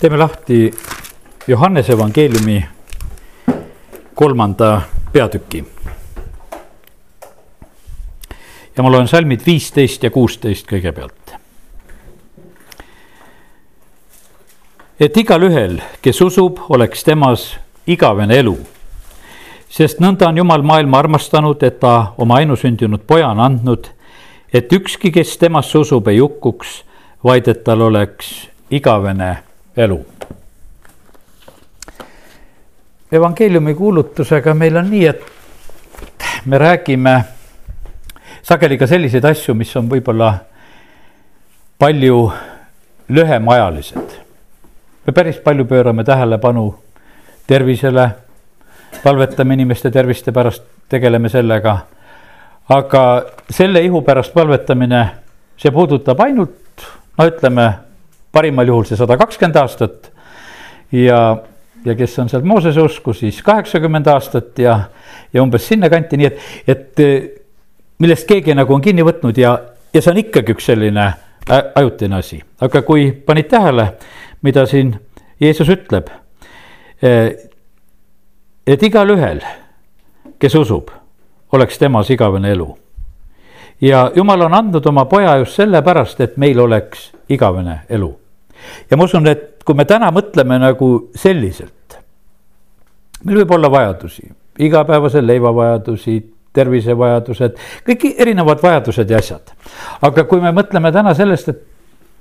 teeme lahti Johannese evangeeliumi kolmanda peatüki. ja ma loen salmid viisteist ja kuusteist kõigepealt. et igalühel, kes usub, oleks temas igavene elu. sest nõnda on Jumal maailma armastanud, et ta oma ainusündinud poja on andnud, et ükski, kes temasse usub, ei hukkuks, vaid et tal oleks igavene elu. evangeeliumi kuulutusega meil on nii, et me räägime sageli ka selliseid asju, mis on võib-olla palju lühemaajalised. me päris palju pöörame tähelepanu tervisele, palvetame inimeste terviste pärast, tegeleme sellega. aga selle ihu pärast palvetamine, see puudutab ainult, no ütleme parimal juhul see sada kakskümmend aastat. ja, ja kes on seal Moosese usku, siis kaheksakümmend aastat ja, ja umbes sinnakanti, nii et, et millest keegi nagu on kinni võtnud ja, ja see on ikkagi üks selline ajutine asi, aga kui panid tähele, mida siin Jeesus ütleb. et igalühel, kes usub, oleks temas igavene elu ja jumal on andnud oma poja just sellepärast, et meil oleks igavene elu. ja ma usun, et kui me täna mõtleme nagu selliselt, meil võib olla vajadusi, igapäevase leivavajadusi, tervisevajadused, kõik erinevad vajadused ja asjad. aga kui me mõtleme täna sellest, et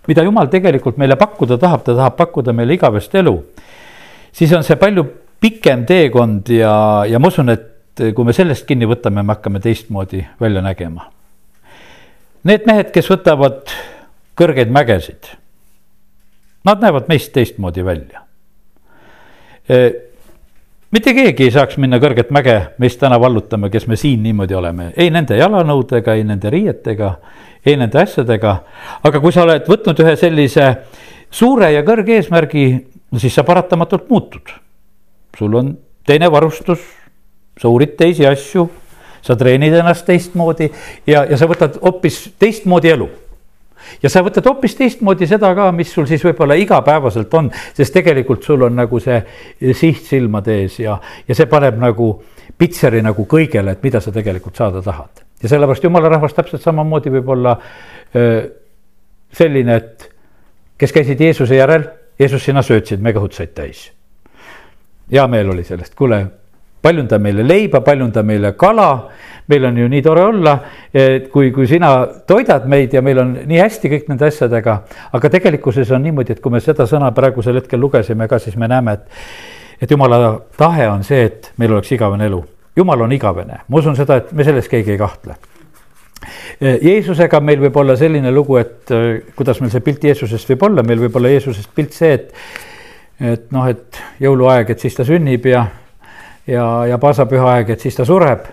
mida jumal tegelikult meile pakkuda tahab, ta tahab pakkuda meile igavest elu, siis on see palju pikem teekond ja, ja ma usun, et kui me sellest kinni võtame, me hakkame teistmoodi välja nägema Need mehed, kes võtavad kõrgeid mägesid, nad näevad meist teistmoodi välja. mitte keegi ei saaks minna kõrget mäge, meist täna vallutame, kes me siin niimoodi oleme, ei nende jalanõudega, ei nende riietega, ei nende asjadega. aga kui sa oled võtnud ühe sellise suure ja kõrge eesmärgi, siis sa paratamatult muutud. sul on teine varustus, sa uurid teisi asju sa treenid ennast teistmoodi ja, ja sa võtad hoopis teistmoodi elu ja sa võtad hoopis teistmoodi seda ka, mis sul siis võib-olla igapäevaselt on, sest tegelikult sul on nagu see siht silmade ees ja, ja see paneb nagu pitseri nagu kõigele, et mida sa tegelikult saada tahad. ja sellepärast jumala rahvas täpselt samamoodi võib olla selline, et kes käisid Jeesuse järel, Jeesus, sina söötsid megahutsaid täis. hea meel oli sellest, kuule paljunda meile leiba, paljunda meile kala. meil on ju nii tore olla, et kui, kui sina toidad meid ja meil on nii hästi kõik nende asjadega. aga tegelikkuses on niimoodi, et kui me seda sõna praegusel hetkel lugesime ka, siis me näeme, et, et jumala tahe on see, et meil oleks igavene elu. jumal on igavene, ma usun seda, et me selles keegi ei kahtle. Jeesusega meil võib olla selline lugu, et kuidas meil see pilt Jeesusest võib olla, meil võib olla Jeesusest pilt see, et et noh, et jõuluaeg, et siis ta sünnib ja ja, ja paasapüha aeg, et siis ta sureb.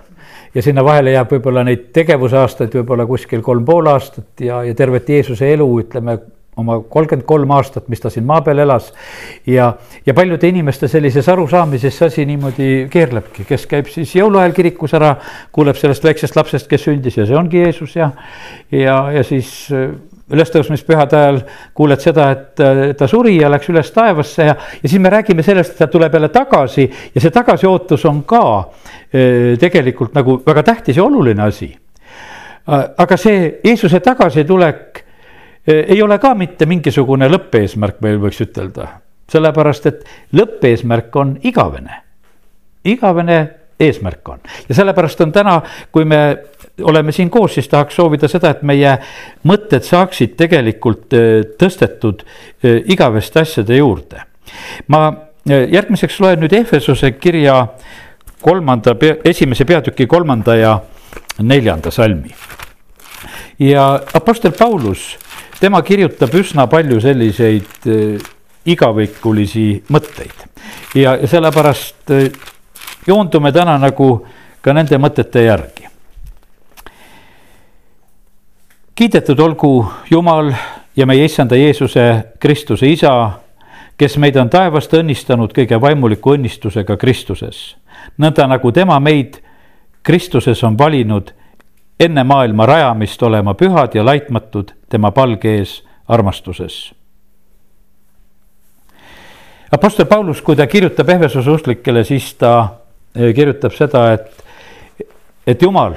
ja sinna vahele jääb võib-olla neid tegevusaastaid võib-olla kuskil kolm pool aastat ja, ja tervet Jeesuse elu, ütleme oma kolmkümmend kolm aastat, mis ta siin maa peal elas. ja, ja paljude inimeste sellises arusaamises see asi niimoodi keerlebki, kes käib siis jõuluajal kirikus ära, kuuleb sellest väiksest lapsest, kes sündis ja see ongi Jeesus ja, ja, ja siis ülestõusmispühade ajal kuuled seda, et ta suri ja läks üles taevasse ja, ja siis me räägime sellest, et ta tuleb jälle tagasi ja see tagasiootus on ka e, tegelikult nagu väga tähtis ja oluline asi. aga see Jeesuse tagasitulek ei ole ka mitte mingisugune lõppeesmärk, meil võiks ütelda, sellepärast et lõppeesmärk on igavene, igavene eesmärk on ja sellepärast on täna, kui me oleme siin koos, siis tahaks soovida seda, et meie mõtted saaksid tegelikult äh, tõstetud äh, igaveste asjade juurde. ma äh, järgmiseks loen nüüd Ehvesuse kirja kolmanda, esimese peatüki kolmanda ja neljanda salmi. ja Apostel Paulus, tema kirjutab üsna palju selliseid igavikulisi mõtteid ja, ja sellepärast joondume täna nagu ka nende mõtete järgi. kiidetud olgu Jumal ja meie issanda Jeesuse Kristuse isa, kes meid on taevast õnnistanud kõige vaimuliku õnnistusega Kristuses. nõnda nagu tema meid Kristuses on valinud enne maailma rajamist olema pühad ja laitmatud tema palge ees armastuses. Apostel Paulus, kui ta kirjutab Ehvesuse usklikele, siis ta kirjutab seda, et, et Jumal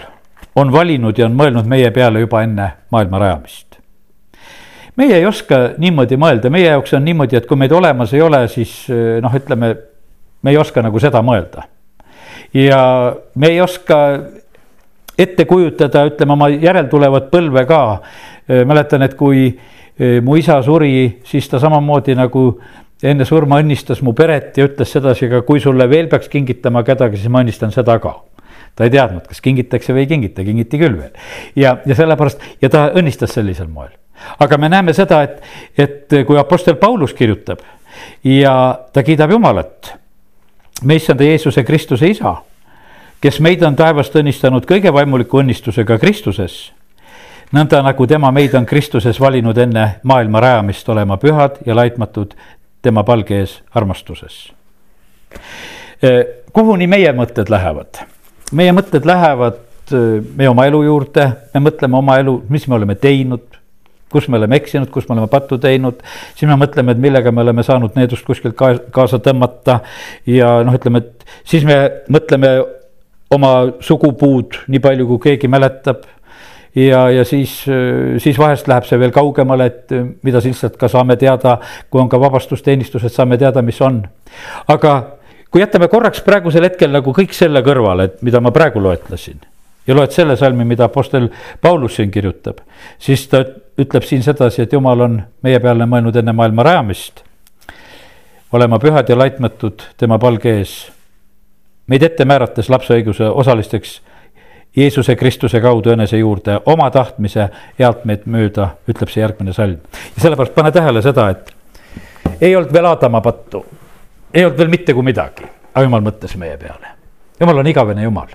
on valinud ja on mõelnud meie peale juba enne maailma rajamist meie ei oska niimoodi mõelda, meie jaoks on niimoodi, et kui meid olemas ei ole, siis noh, ütleme, me ei oska nagu seda mõelda. ja me ei oska ette kujutada, ütleme oma järeltulevat põlve ka. mäletan, et kui mu isa suri, siis ta samamoodi nagu enne surma õnnistas mu peret ja ütles sedasi, aga kui sulle veel peaks kingitama kedagi, siis ma õnnistan seda ka ta ei teadnud, kas kingitakse või ei kingita, kingiti küll veel. ja, ja sellepärast ja ta õnnistas sellisel moel. aga me näeme seda, et, et kui Apostel Paulus kirjutab ja ta kiidab Jumalat, me issanda Jeesuse Kristuse isa, kes meid on taevast õnnistanud kõige vaimuliku õnnistusega Kristuses nõnda nagu tema meid on Kristuses valinud enne maailma rajamist olema pühad ja laitmatud tema palge ees armastuses. kuhuni meie mõtted lähevad? meie mõtted lähevad äh, meie oma elu juurde, me mõtleme oma elu, mis me oleme teinud, kus me oleme eksinud, kus me oleme pattu teinud, siis me mõtleme, et millega me oleme saanud needust kuskilt kaasa tõmmata ja noh, ütleme, et siis me mõtleme oma sugupuud, nii palju kui keegi mäletab ja, ja siis, äh, siis vahest läheb see veel kaugemale, et äh, mida lihtsalt ka saame teada, kui on ka vabastusteenistused, saame teada, mis on. aga kui jätame korraks praegusel hetkel nagu kõik selle kõrvale, et mida ma praegu loetlesin ja loed selle salmi, mida Apostel Paulus siin kirjutab, siis ta ütleb siin sedasi, et Jumal on meie peale mõelnud enne maailma rajamist, olema pühad ja laitmatud tema palge ees, meid ette määrates lapseõiguse osalisteks Jeesuse Kristuse kaudu enese juurde oma tahtmise healt meid mööda, ütleb see järgmine salm. ja sellepärast pane tähele seda, et ei olnud veel Aadama pattu ei olnud veel mitte kui midagi, aga jumal mõtles meie peale. jumal on igavene jumal.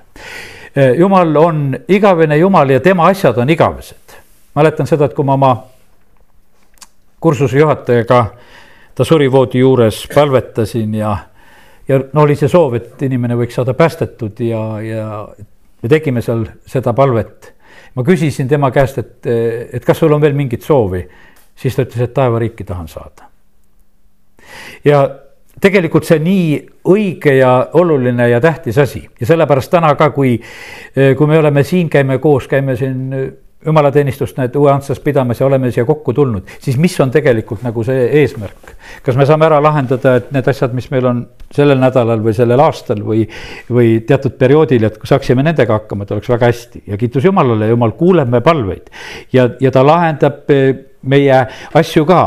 Eh, jumal on igavene jumal ja tema asjad on igavesed. mäletan seda, et kui ma oma kursuse juhatajaga, ta surivoodi juures palvetasin ja, ja no oli see soov, et inimene võiks saada päästetud ja, ja me tegime seal seda palvet. ma küsisin tema käest, et, et kas sul on veel mingit soovi, siis ta ütles, et taevariiki tahan saada. ja tegelikult see nii õige ja oluline ja tähtis asi ja sellepärast täna ka, kui, kui me oleme siin, käime koos, käime siin jumalateenistust need uue Antsas pidamas ja oleme siia kokku tulnud, siis mis on tegelikult nagu see eesmärk? kas me saame ära lahendada, et need asjad, mis meil on sellel nädalal või sellel aastal või, või teatud perioodil, et saaksime nendega hakkama, et oleks väga hästi? Ja kiitus Jumalale, Jumal kuuleb meie palveid. Ja, ja ta lahendab meie asju ka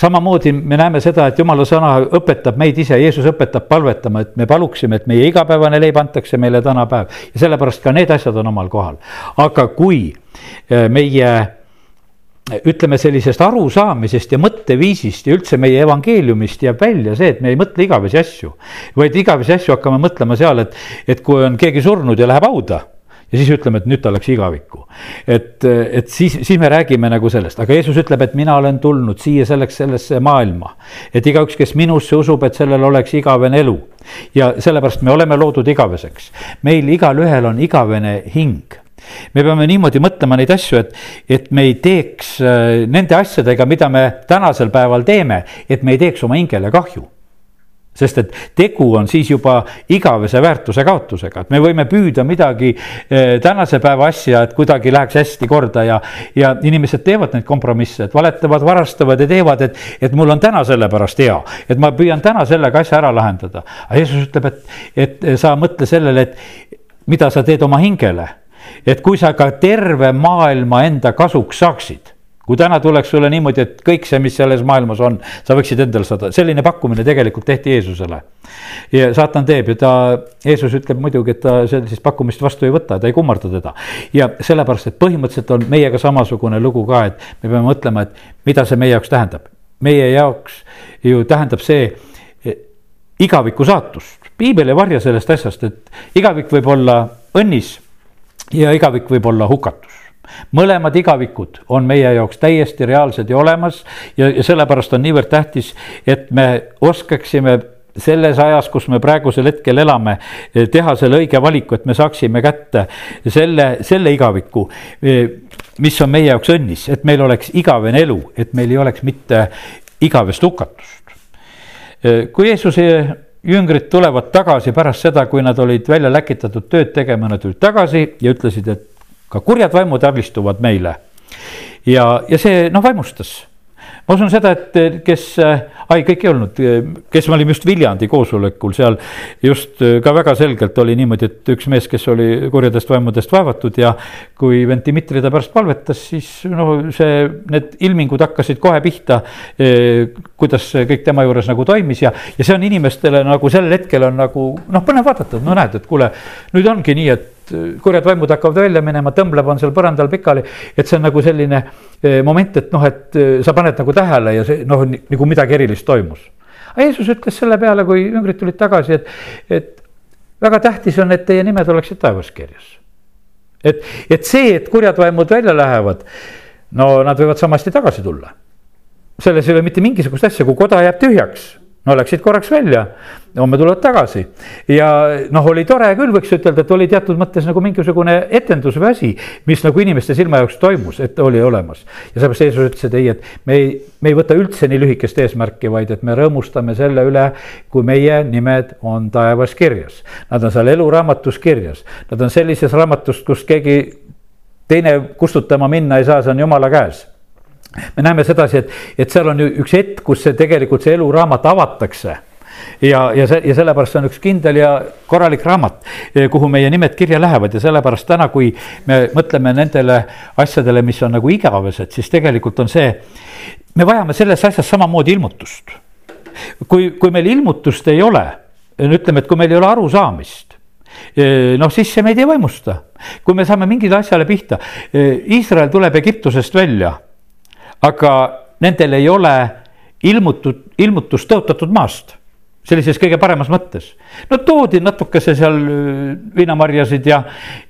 samamoodi me näeme seda, et jumala sõna õpetab meid ise, Jeesus õpetab palvetama, et me paluksime, et meie igapäevane leib antakse meile tänapäev ja sellepärast ka need asjad on omal kohal. aga kui äh, meie ütleme sellisest arusaamisest ja mõtteviisist ja üldse meie evangeeliumist jääb välja see, et me ei mõtle igavesi asju, vaid igavesi asju hakkame mõtlema seal, et, et kui on keegi surnud ja läheb hauda ja siis ütleme, et nüüd ta läks igavikku. et, et siis, siis me räägime nagu sellest, aga Jeesus ütleb, et mina olen tulnud siia selleks, sellesse maailma. et igaüks, kes minusse usub, et sellel oleks igavene elu. ja sellepärast me oleme loodud igaveseks. meil igalühel on igavene hing me peame niimoodi mõtlema neid asju, et, et me ei teeks äh, nende asjadega, mida me tänasel päeval teeme, et me ei teeks oma hingele kahju sest et tegu on siis juba igavese väärtuse kaotusega, et me võime püüda midagi eh, tänase päeva asja, et kuidagi läheks hästi korda ja, ja inimesed teevad neid kompromisse, et valetavad, varastavad ja teevad, et, et mul on täna sellepärast hea, et ma püüan täna sellega asja ära lahendada. aga Jeesus ütleb, et, et sa mõtle sellele, et mida sa teed oma hingele, et kui sa ka terve maailma enda kasuks saaksid kui täna tuleks sulle niimoodi, et kõik see, mis selles maailmas on, sa võiksid endale saada, selline pakkumine tegelikult tehti Jeesusele. ja saatan teeb ja ta, Jeesus ütleb muidugi, et ta sellist pakkumist vastu ei võta, ta ei kummarda teda. ja sellepärast, et põhimõtteliselt on meiega samasugune lugu ka, et me peame mõtlema, et mida see meie jaoks tähendab. meie jaoks ju tähendab see e, igaviku saatust, piibel ei varja sellest asjast, et igavik võib olla õnnis ja igavik võib olla hukatus mõlemad igavikud on meie jaoks täiesti reaalsed ja olemas ja, ja sellepärast on niivõrd tähtis, et me oskaksime selles ajas, kus me praegusel hetkel elame, teha selle õige valiku, et me saaksime kätte selle, selle igaviku, mis on meie jaoks õnnis, et meil oleks igavene elu, et meil ei oleks mitte igavest hukatust. kui Jeesuse jüngrid tulevad tagasi pärast seda, kui nad olid välja läkitatud tööd tegema, nad tulid tagasi ja ütlesid, et ka kurjad vaimud alistuvad meile. ja, ja see noh, vaimustas ma usun seda, et eh, kes, eh, ai, kõik ei olnud, eh, kes me olime just Viljandi koosolekul, seal just ka väga selgelt oli niimoodi, et üks mees, kes oli kurjadest vaimudest vaevatud ja kui vend Dmitri ta pärast palvetas, siis no see, need ilmingud hakkasid kohe pihta. kuidas see kõik tema juures nagu toimis ja, ja see on inimestele nagu sel hetkel on nagu noh, põnev vaadata, no näed, et kuule, nüüd ongi nii, et et kurjad vaimud hakkavad välja minema, tõmbleb on seal põrandal pikali. et see on nagu selline eh, moment, et noh, et eh, sa paned nagu tähele ja see noh, nagu midagi erilist toimus. aga Jeesus ütles selle peale, kui üngrid tulid tagasi, et, et väga tähtis on, et teie nimed oleksid taevas kirjas. et, et see, et kurjad vaimud välja lähevad, no nad võivad samasti tagasi tulla. selles ei ole mitte mingisugust asja, kui koda jääb tühjaks no läksid korraks välja, homme tulevad tagasi. ja noh, oli tore küll, võiks ütelda, et oli teatud mõttes nagu mingisugune etendus või asi, mis nagu inimeste silma jaoks toimus, et oli olemas. ja sellepärast Jeesus ütles, et ei, et me ei, me ei võta üldse nii lühikest eesmärki, vaid et me rõõmustame selle üle, kui meie nimed on taevas kirjas. Nad on seal eluraamatus kirjas, nad on sellises raamatus, kus keegi teine kustutama minna ei saa, see on jumala käes me näeme sedasi, et, et seal on üks hetk, kus see tegelikult see eluraamat avatakse ja, ja see ja sellepärast see on üks kindel ja korralik raamat, kuhu meie nimed kirja lähevad ja sellepärast täna, kui me mõtleme nendele asjadele, mis on nagu igavesed, siis tegelikult on see. me vajame selles asjas samamoodi ilmutust. kui, kui meil ilmutust ei ole, ütleme, et kui meil ei ole arusaamist noh, siis see meid ei vaimusta. kui me saame mingile asjale pihta, Iisrael tuleb Egiptusest välja aga nendel ei ole ilmutud, ilmutust tõotatud maast sellises kõige paremas mõttes. no toodi natukese seal äh, viinamarjasid ja,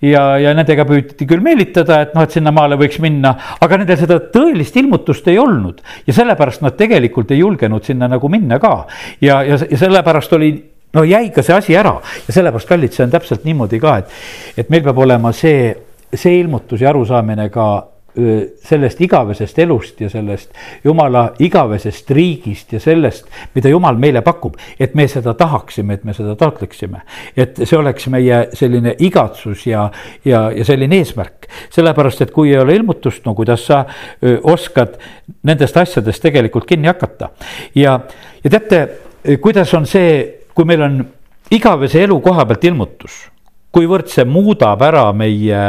ja, ja nendega püüti küll meelitada, et noh, et sinnamaale võiks minna, aga nendel seda tõelist ilmutust ei olnud. ja sellepärast nad tegelikult ei julgenud sinna nagu minna ka. ja, ja, ja sellepärast oli, no jäi ka see asi ära ja sellepärast, kallid, see on täpselt niimoodi ka, et, et meil peab olema see, see ilmutus ja arusaamine ka sellest igavesest elust ja sellest jumala igavesest riigist ja sellest, mida jumal meile pakub, et me seda tahaksime, et me seda taotleksime. et see oleks meie selline igatsus ja, ja, ja selline eesmärk, sellepärast et kui ei ole ilmutust, no kuidas sa oskad nendest asjadest tegelikult kinni hakata. ja, ja teate, kuidas on see, kui meil on igavese elu koha pealt ilmutus kuivõrd see muudab ära meie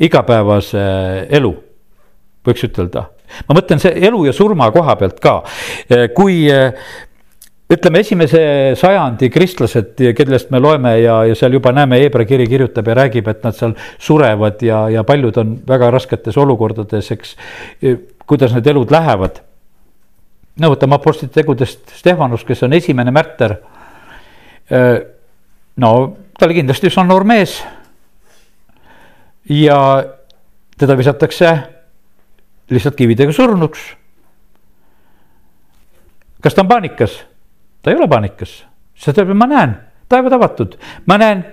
igapäevase elu võiks ütelda. ma mõtlen see elu ja surma koha pealt ka, eh, kui eh, ütleme, esimese sajandi kristlased, kellest me loeme ja, ja seal juba näeme, Hebra kiri kirjutab ja räägib, et nad seal surevad ja, ja paljud on väga rasketes olukordades, eks. Eh, kuidas need elud lähevad. no võtame Apostlite tegudest Stefanus, kes on esimene märter. no ta oli kindlasti üsna noor mees. ja teda visatakse lihtsalt kividega surnuks. kas ta on paanikas? ta ei ole paanikas, sest ta ütleb, ma näen, taevad avatud, ma näen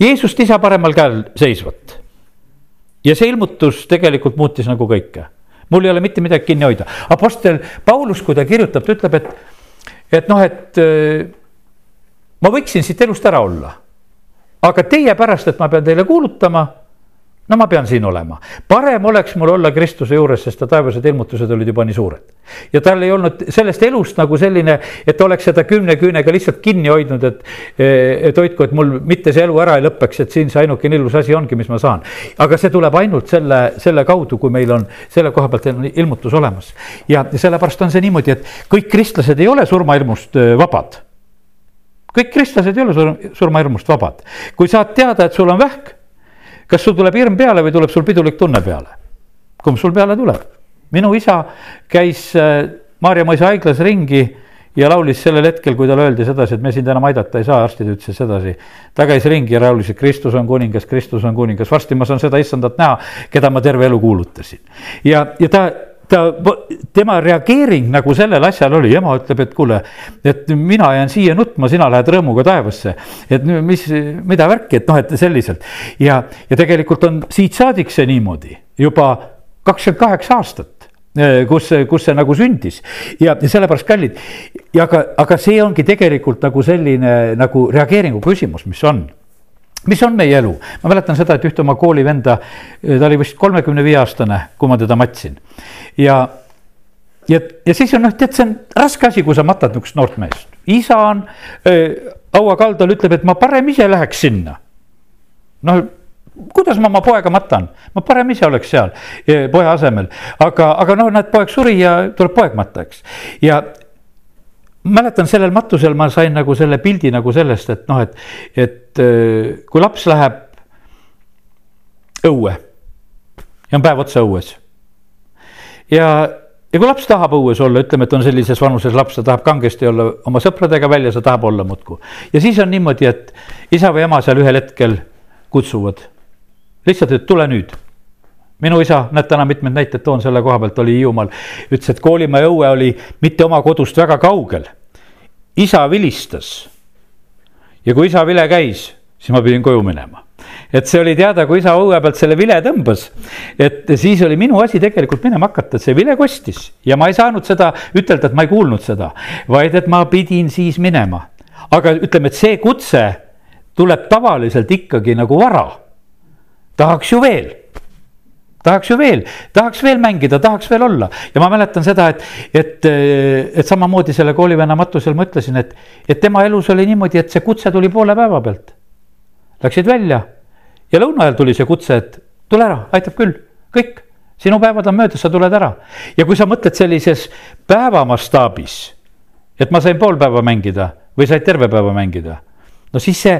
Jeesust isa paremal käel seisvat. ja see ilmutus tegelikult muutis nagu kõike, mul ei ole mitte midagi kinni hoida, Apostel Paulus, kui ta kirjutab, ta ütleb, et, et noh, et äh, ma võiksin siit elust ära olla. aga teie pärast, et ma pean teile kuulutama no ma pean siin olema, parem oleks mul olla Kristuse juures, sest ta taevased ilmutused olid juba nii suured. ja tal ei olnud sellest elust nagu selline, et oleks seda kümne küünega lihtsalt kinni hoidnud, et. et hoidku, et mul mitte see elu ära ei lõpeks, et siin see ainukene ilus asi ongi, mis ma saan. aga see tuleb ainult selle, selle kaudu, kui meil on selle koha pealt ilmutus olemas. ja sellepärast on see niimoodi, et kõik kristlased ei ole surmahirmust vabad kõik kristlased ei ole surmahirmust vabad, kui saad teada, et sul on vähk kas sul tuleb hirm peale või tuleb sul pidulik tunne peale? kumb sul peale tuleb? minu isa käis äh, Maarja mõisa haiglas ringi ja laulis sellel hetkel, kui talle öeldi sedasi, et me sind enam aidata ei saa, arstid ütlesid sedasi. ta käis ringi ja laulis, et Kristus on kuningas, Kristus on kuningas, varsti ma saan seda issandat näha, keda ma terve elu kuulutasin. ja, ja ta ta, tema reageering nagu sellele asjale oli, ema ütleb, et kuule, et mina jään siia nutma, sina lähed rõõmuga taevasse. et mis, mida värki, et noh, et selliselt. Ja, ja tegelikult on siit saadik see niimoodi juba kakskümmend kaheksa aastat kus, kus see nagu sündis. Ja, ja sellepärast kallid ja aga, aga see ongi tegelikult nagu selline nagu reageeringu küsimus, mis on mis on meie elu, ma mäletan seda, et ühte oma koolivenda, ta oli vist kolmekümne viie aastane, kui ma teda matsin ja ja, ja siis on noh, tead, see on raske asi, kui sa matad niisugust noort meest. isa on äh, hauakaldal, ütleb, et ma parem ise läheks sinna. noh, kuidas ma oma poega matan, ma parem ise oleks seal poja asemel, aga, aga noh, näed, poeg suri ja tuleb poeg matta, eks. ja mäletan sellel matusel ma sain nagu selle pildi nagu sellest, et noh, et, et kui laps läheb õue ja on päev otsa õues ja ja kui laps tahab õues olla, ütleme, et on sellises vanuses laps, ta tahab kangesti olla oma sõpradega väljas, ta tahab olla muudkui. ja siis on niimoodi, et isa või ema seal ühel hetkel kutsuvad lihtsalt, et tule nüüd. Minu isa, näed täna mitmed näited toon selle koha pealt, oli Hiiumaal, ütles, et koolimaja õue oli mitte oma kodust väga kaugel. isa vilistas. ja kui isa vile käis, siis ma pidin koju minema et see oli teada, kui isa õue pealt selle vile tõmbas, et siis oli minu asi tegelikult minema hakata, see vile kostis ja ma ei saanud seda ütelda, et ma ei kuulnud seda, vaid et ma pidin siis minema. aga ütleme, et see kutse tuleb tavaliselt ikkagi nagu vara. tahaks ju veel tahaks ju veel, tahaks veel mängida, tahaks veel olla ja ma mäletan seda, et, et, et samamoodi selle koolivenna matusel ma ütlesin, et, et tema elus oli niimoodi, et see kutse tuli poole päeva pealt. Läksid välja ja lõuna ajal tuli see kutse, et tule ära, aitab küll, kõik, sinu päevad on möödas, sa tuled ära. ja kui sa mõtled sellises päeva mastaabis, et ma sain pool päeva mängida või said terve päeva mängida, no siis see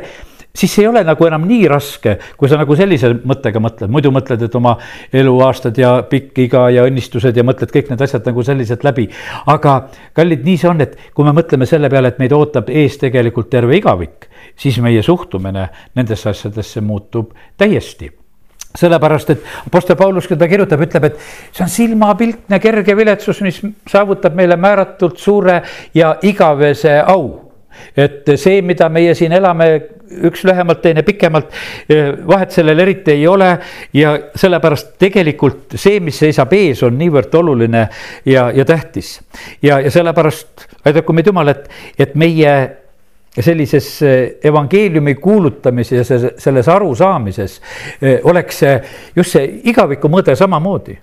siis ei ole nagu enam nii raske, kui sa nagu sellise mõttega mõtled, muidu mõtled, et oma eluaastad ja pikk iga ja õnnistused ja mõtled kõik need asjad nagu selliselt läbi. aga kallid, nii see on, et kui me mõtleme selle peale, et meid ootab ees tegelikult terve igavik, siis meie suhtumine nendesse asjadesse muutub täiesti. Sellepärast, et Apostel Paulus, kui ta kirjutab, ütleb, et see on silmapiltne kerge viletsus, mis saavutab meile määratult suure ja igavese au et see, mida meie siin elame, üks lühemalt, teine pikemalt, eh, vahet sellel eriti ei ole. ja sellepärast tegelikult see, mis seisab ees, on niivõrd oluline ja, ja tähtis. ja, ja sellepärast aidaku meid Jumal, et, et meie sellises eh, evangeeliumi kuulutamises ja selles arusaamises eh, oleks see just see igaviku mõõde samamoodi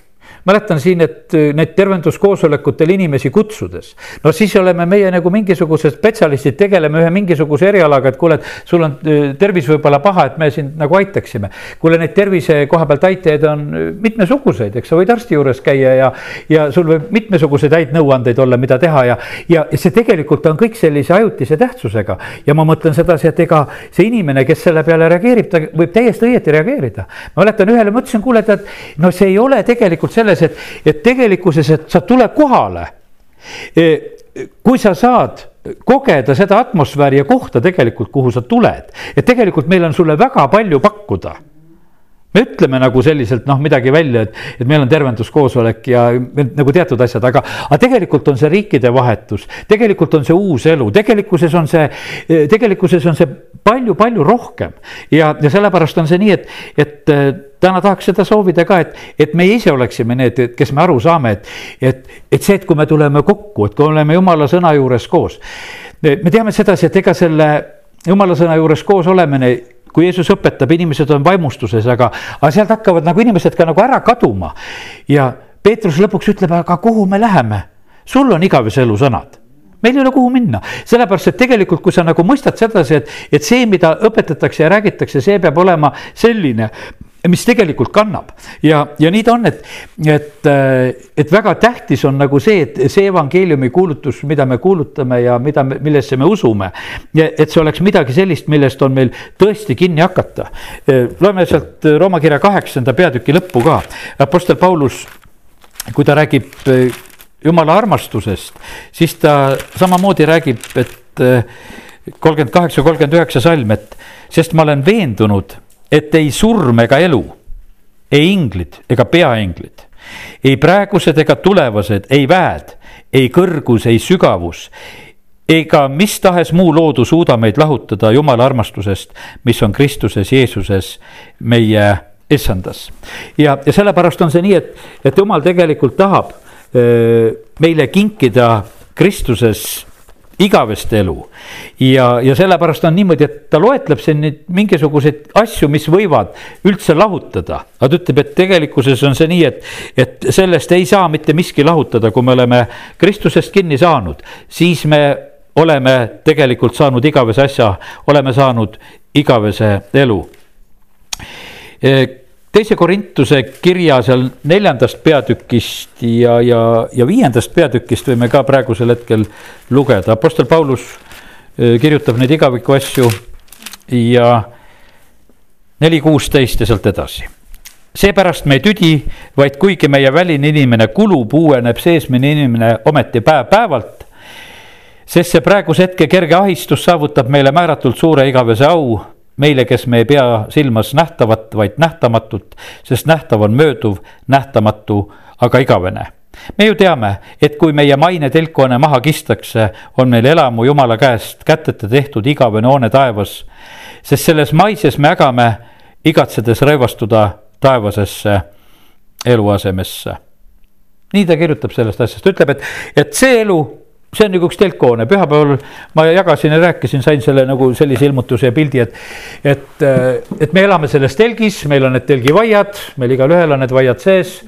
mäletan siin, et äh, neid tervenduskoosolekutel inimesi kutsudes, no siis oleme meie nagu mingisugused spetsialistid, tegeleme ühe mingisuguse erialaga, et kuule, et sul on äh, tervis võib-olla paha, et me sind nagu aitaksime. kuule, neid tervise koha pealt aitajaid on äh, mitmesuguseid, eks sa võid arsti juures käia ja, ja sul võib mitmesuguseid häid nõuandeid olla, mida teha ja, ja see tegelikult on kõik sellise ajutise tähtsusega. ja ma mõtlen sedasi, et ega see inimene, kes selle peale reageerib, ta võib täiesti õieti reageerida. ma mäletan ühele, ma ütlesin, kuule, et no see ei ole tegelikult selle selles, et, et tegelikkuses, et sa tule kohale. E, kui sa saad kogeda seda atmosfääri ja kohta tegelikult, kuhu sa tuled, et tegelikult meil on sulle väga palju pakkuda me ütleme nagu selliselt noh, midagi välja, et, et meil on tervenduskoosolek ja nagu teatud asjad, aga, aga tegelikult on see riikide vahetus, tegelikult on see uus elu, tegelikkuses on see, tegelikkuses on see palju-palju rohkem. ja, ja sellepärast on see nii, et, et äh, täna tahaks seda soovida ka, et, et meie ise oleksime need, kes me aru saame, et, et, et see, et kui me tuleme kokku, et kui oleme jumala sõna juures koos. me teame sedasi, et ega selle jumala sõna juures koos olemine kui Jeesus õpetab, inimesed on vaimustuses, aga, aga sealt hakkavad nagu inimesed ka nagu ära kaduma. ja Peetrus lõpuks ütleb, aga kuhu me läheme? sul on igavese elu sõnad meil ei ole kuhu minna, sellepärast et tegelikult, kui sa nagu mõistad sedasi, et, et see, mida õpetatakse ja räägitakse, see peab olema selline, mis tegelikult kannab ja, ja nii ta on, et, et, et väga tähtis on nagu see, et see evangeeliumi kuulutus, mida me kuulutame ja mida me, millesse me usume. et see oleks midagi sellist, millest on meil tõesti kinni hakata. loeme sealt Rooma kirja kaheksanda peatüki lõppu ka, Apostel Paulus, kui ta räägib eh, jumala armastusest, siis ta samamoodi räägib, et kolmkümmend kaheksa, kolmkümmend üheksa salm, et sest ma olen veendunud et ei surm ega elu, ei inglid ega peainglid, ei praegused ega tulevased, ei väed, ei kõrgus, ei sügavus ega mis tahes muu loodu suuda meid lahutada Jumala armastusest, mis on Kristuses Jeesuses meie issandas. ja, ja sellepärast on see nii, et, et Jumal tegelikult tahab meile kinkida Kristuses igavest elu. ja, ja sellepärast on niimoodi, et ta loetleb siin nüüd mingisuguseid asju, mis võivad üldse lahutada. aga ta ütleb, et tegelikkuses on see nii, et, et sellest ei saa mitte miski lahutada, kui me oleme Kristusest kinni saanud, siis me oleme tegelikult saanud igavese asja, oleme saanud igavese elu teise Korintuse kirja seal neljandast peatükist ja, ja, ja viiendast peatükist võime ka praegusel hetkel lugeda, Apostel Paulus eh, kirjutab neid igaviku asju ja neli kuusteist ja sealt edasi. seepärast me ei tüdi, vaid kuigi meie väline inimene kulub, uueneb seesmine inimene ometi päev-päevalt. sest see praeguse hetke kerge ahistus saavutab meile määratult suure igavese au meile, kes me ei pea silmas nähtavat, vaid nähtamatut, sest nähtav on mööduv, nähtamatu aga igavene me ju teame, et kui meie maine telkhoone maha kistakse, on meil elamu Jumala käest kätete tehtud igavene hoone taevas. sest selles maises me ägame, igatsedes rõivastuda taevasesse eluasemesse. nii ta kirjutab sellest asjast, ütleb, et, et see elu see on nagu üks telkhoone, pühapäeval ma jagasin ja rääkisin, sain selle nagu sellise ilmutuse ja pildi, et. et, et me elame selles telgis, meil on need telgivaiad, meil igalühel on need vaiad sees.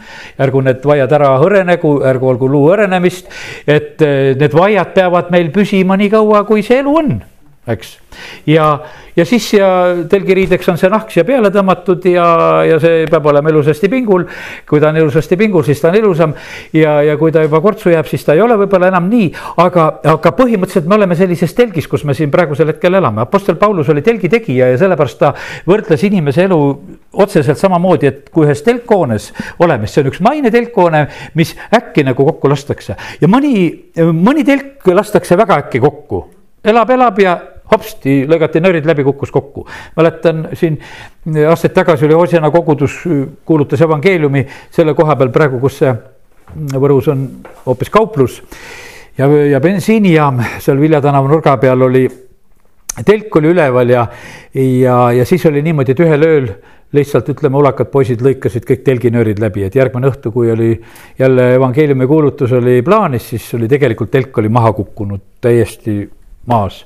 ärgu need vaiad ära hõrenegu, ärgu olgu luu hõrenemist, et need vaiad peavad meil püsima nii kaua, kui see elu on eks. ja, ja siis ja telgiriideks on see nahk siia peale tõmmatud ja, ja see peab olema ilusasti pingul. kui ta on ilusasti pingul, siis ta on ilusam ja, ja kui ta juba kortsu jääb, siis ta ei ole võib-olla enam nii. aga, aga põhimõtteliselt me oleme sellises telgis, kus me siin praegusel hetkel elame, Apostel Paulus oli telgi tegija ja sellepärast ta võrdles inimese elu otseselt samamoodi, et kui ühes telkhoones oleme, siis see on üks maine telkhoone, mis äkki nagu kokku lastakse ja mõni, mõni telk lastakse väga äkki kokku elab, elab ja hopsti lõigati nörid läbi, kukkus kokku. mäletan siin aastaid tagasi oli Osjana kogudus, kuulutas evangeeliumi selle koha peal praegu, kus see Võrus on hoopis kauplus. ja, ja bensiinijaam seal Vilja tänava nurga peal oli, telk oli üleval ja, ja, ja siis oli niimoodi, et ühel ööl lihtsalt ütleme, ulakad poisid lõikasid kõik telginöörid läbi, et järgmine õhtu, kui oli jälle evangeeliumi kuulutus oli plaanis, siis oli tegelikult telk oli maha kukkunud täiesti maas.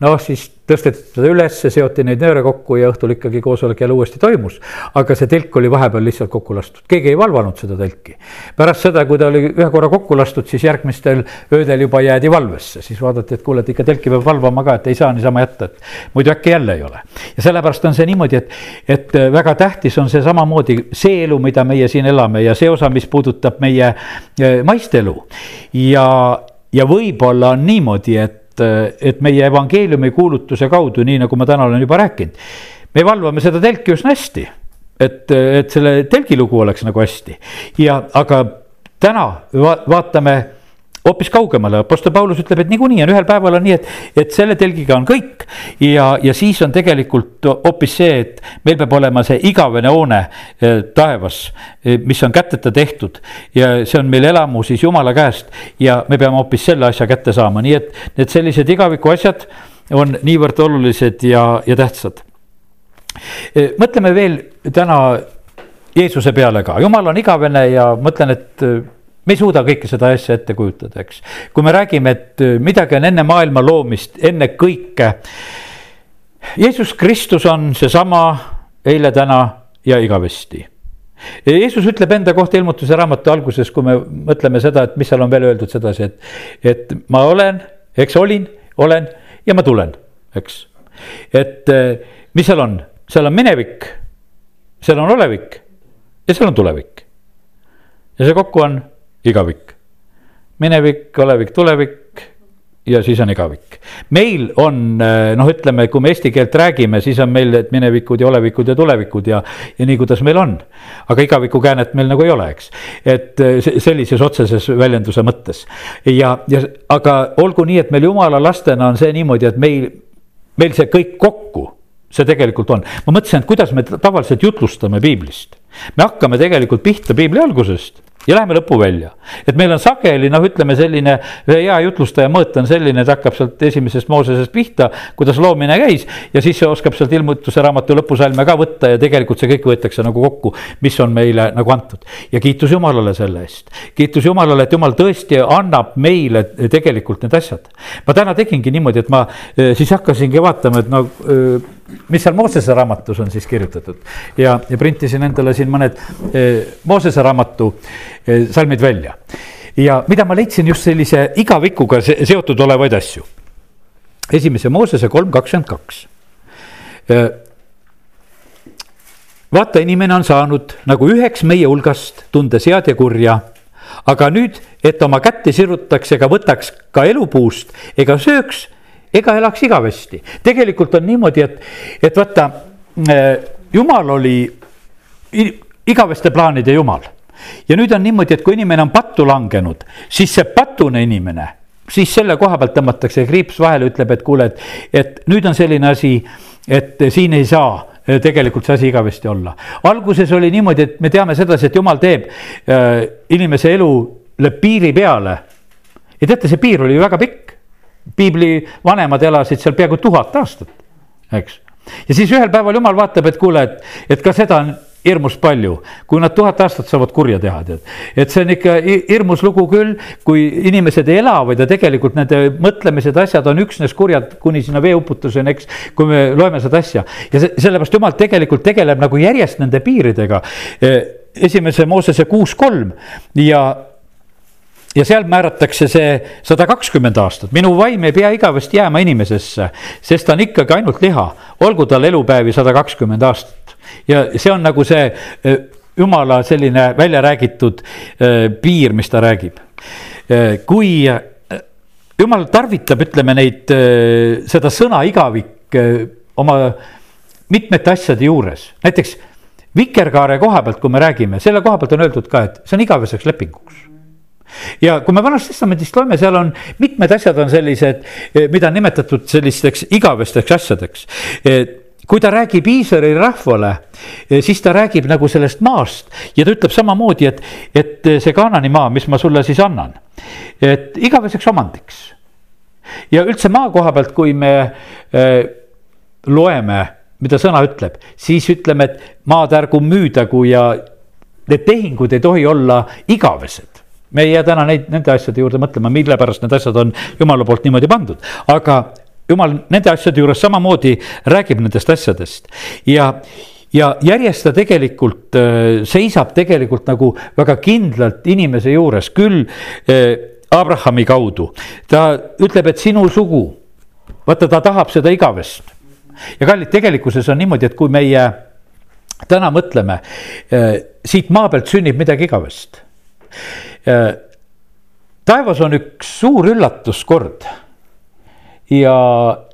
noh, siis tõsteti teda üles, seoti neid nööre kokku ja õhtul ikkagi koosolek jälle uuesti toimus. aga see telk oli vahepeal lihtsalt kokku lastud, keegi ei valvanud seda telki. pärast seda, kui ta oli ühe korra kokku lastud, siis järgmistel öödel juba jäädi valvesse, siis vaadati, et kuule, et ikka telki peab valvama ka, et ei saa niisama jätta, et muidu äkki jälle ei ole. ja sellepärast on see niimoodi, et, et väga tähtis on see samamoodi see elu, mida meie siin elame ja see osa, mis puudutab meie eh, maist elu ja, ja võib-olla on niimoodi, et et, et meie evangeeliumi kuulutuse kaudu, nii nagu ma täna olen juba rääkinud, me valvame seda telki üsna hästi. et, et selle telgi lugu oleks nagu hästi ja, aga täna va vaatame hoopis kaugemale, Apostel Paulus ütleb, et niikuinii on ühel päeval on nii, et, et selle telgiga on kõik. ja, ja siis on tegelikult hoopis see, et meil peab olema see igavene hoone eh, taevas, eh, mis on käteta tehtud. ja see on meil elamu siis jumala käest ja me peame hoopis selle asja kätte saama, nii et need sellised igaviku asjad on niivõrd olulised ja, ja tähtsad. Eh, mõtleme veel täna Jeesuse peale ka, jumal on igavene ja mõtlen, et me ei suuda kõike seda asja ette kujutada, eks. kui me räägime, et äh, midagi on enne maailma loomist, enne kõike. Jeesus Kristus on seesama eile, täna ja igavesti. Jeesus ütleb enda kohta ilmutuse raamatu alguses, kui me mõtleme seda, et mis seal on veel öeldud sedasi, et, et ma olen, eks olin, olen ja ma tulen, eks. et äh, mis seal on, seal on minevik, seal on olevik ja seal on tulevik. ja see kokku on igavik. minevik, olevik, tulevik ja siis on igavik. meil on noh, ütleme, kui me eesti keelt räägime, siis on meil need minevikud ja olevikud ja tulevikud ja, ja nii, kuidas meil on. aga igaviku käänet meil nagu ei ole, eks. et sellises otseses väljenduse mõttes ja, ja aga olgu nii, et meil jumala lastena on see niimoodi, et meil, meil see kõik kokku see tegelikult on, ma mõtlesin, et kuidas me tavaliselt jutlustame piiblist. me hakkame tegelikult pihta piibli algusest ja läheme lõppu välja. et meil on sageli noh, ütleme selline hea jutlustaja mõõt on selline, et hakkab sealt esimesest Moosesest pihta, kuidas loomine käis. ja siis oskab sealt ilmutuse raamatu lõpusalme ka võtta ja tegelikult see kõik võetakse nagu kokku, mis on meile nagu antud. ja kiitus Jumalale selle eest. kiitus Jumalale, et Jumal tõesti annab meile tegelikult need asjad. ma täna tegingi niimoodi, et ma eh, siis hakkasingi vaatama, et no eh, mis seal Moosese raamatus on siis kirjutatud ja, ja printisin endale siin mõned eh, Moosese raamatu salmid välja. ja mida ma leidsin just sellise igavikuga seotud olevaid asju. esimese Moosese kolm kakskümmend kaks. Eh, vaata, inimene on saanud nagu üheks meie hulgast, tundes head ja kurja aga nüüd, et oma kätte sirutaks ega võtaks ka elupuust ega sööks ega elaks igavesti. tegelikult on niimoodi, et, et vaata, äh, jumal oli igaveste plaanide jumal. Ja nüüd on niimoodi, et kui inimene on pattu langenud, siis see patune inimene, siis selle koha pealt tõmmatakse kriips vahele, ütleb, et kuule, et, et nüüd on selline asi, et siin ei saa äh, tegelikult see asi igavesti olla. alguses oli niimoodi, et me teame sedasi, et jumal teeb äh, inimese elule piiri peale. ja teate, see piir oli väga pikk piibli vanemad elasid seal peaaegu tuhat aastat, eks. ja siis ühel päeval jumal vaatab, et kuule, et, et ka seda on hirmus palju, kui nad tuhat aastat saavad kurja teha, tead. et see on ikka hirmus lugu küll, kui inimesed ei ela, vaid tegelikult nende mõtlemised, asjad on üksnes kurjad kuni sinna veeuputuseni, eks. kui me loeme seda asja ja see, sellepärast jumal tegelikult tegeleb nagu järjest nende piiridega. esimese Moosese kuus kolm ja ja seal määratakse see sada kakskümmend aastat, minu vaim ei pea igavesti jääma inimesesse, sest ta on ikkagi ainult liha, olgu tal elupäevi sada kakskümmend aastat. ja see on nagu see e, jumala selline välja räägitud e, piir, mis ta räägib. E, kui jumal tarvitab, ütleme neid, seda sõna igavik oma mitmete asjade juures, näiteks vikerkaare koha pealt, kui me räägime, selle koha pealt on öeldud ka, et see on igaveseks lepinguks ja kui me Vanast Testamendist loeme, seal on mitmed asjad on sellised, eh, mida on nimetatud sellisteks igavesteks asjadeks kui ta räägib Iisraeli rahvale, eh, siis ta räägib nagu sellest maast ja ta ütleb samamoodi, et, et see Kaanani maa, mis ma sulle siis annan, et igaveseks omandiks. ja üldse maa koha pealt, kui me äh, loeme, mida sõna ütleb, siis ütleme, et maad ärgu müüdagu ja need tehingud ei tohi olla igavesed me ei jää täna neid, nende asjade juurde mõtlema, mille pärast need asjad on jumala poolt niimoodi pandud, aga jumal nende asjade juures samamoodi räägib nendest asjadest ja ja järjest ta tegelikult äh, seisab tegelikult nagu väga kindlalt inimese juures, küll äh, Abrahami kaudu. ta ütleb, et sinu sugu, vaata, ta tahab seda igavest. ja kallid, tegelikkuses on niimoodi, et kui meie täna mõtleme, äh, siit maa pealt sünnib midagi igavest taevas on üks suur üllatuskord. ja,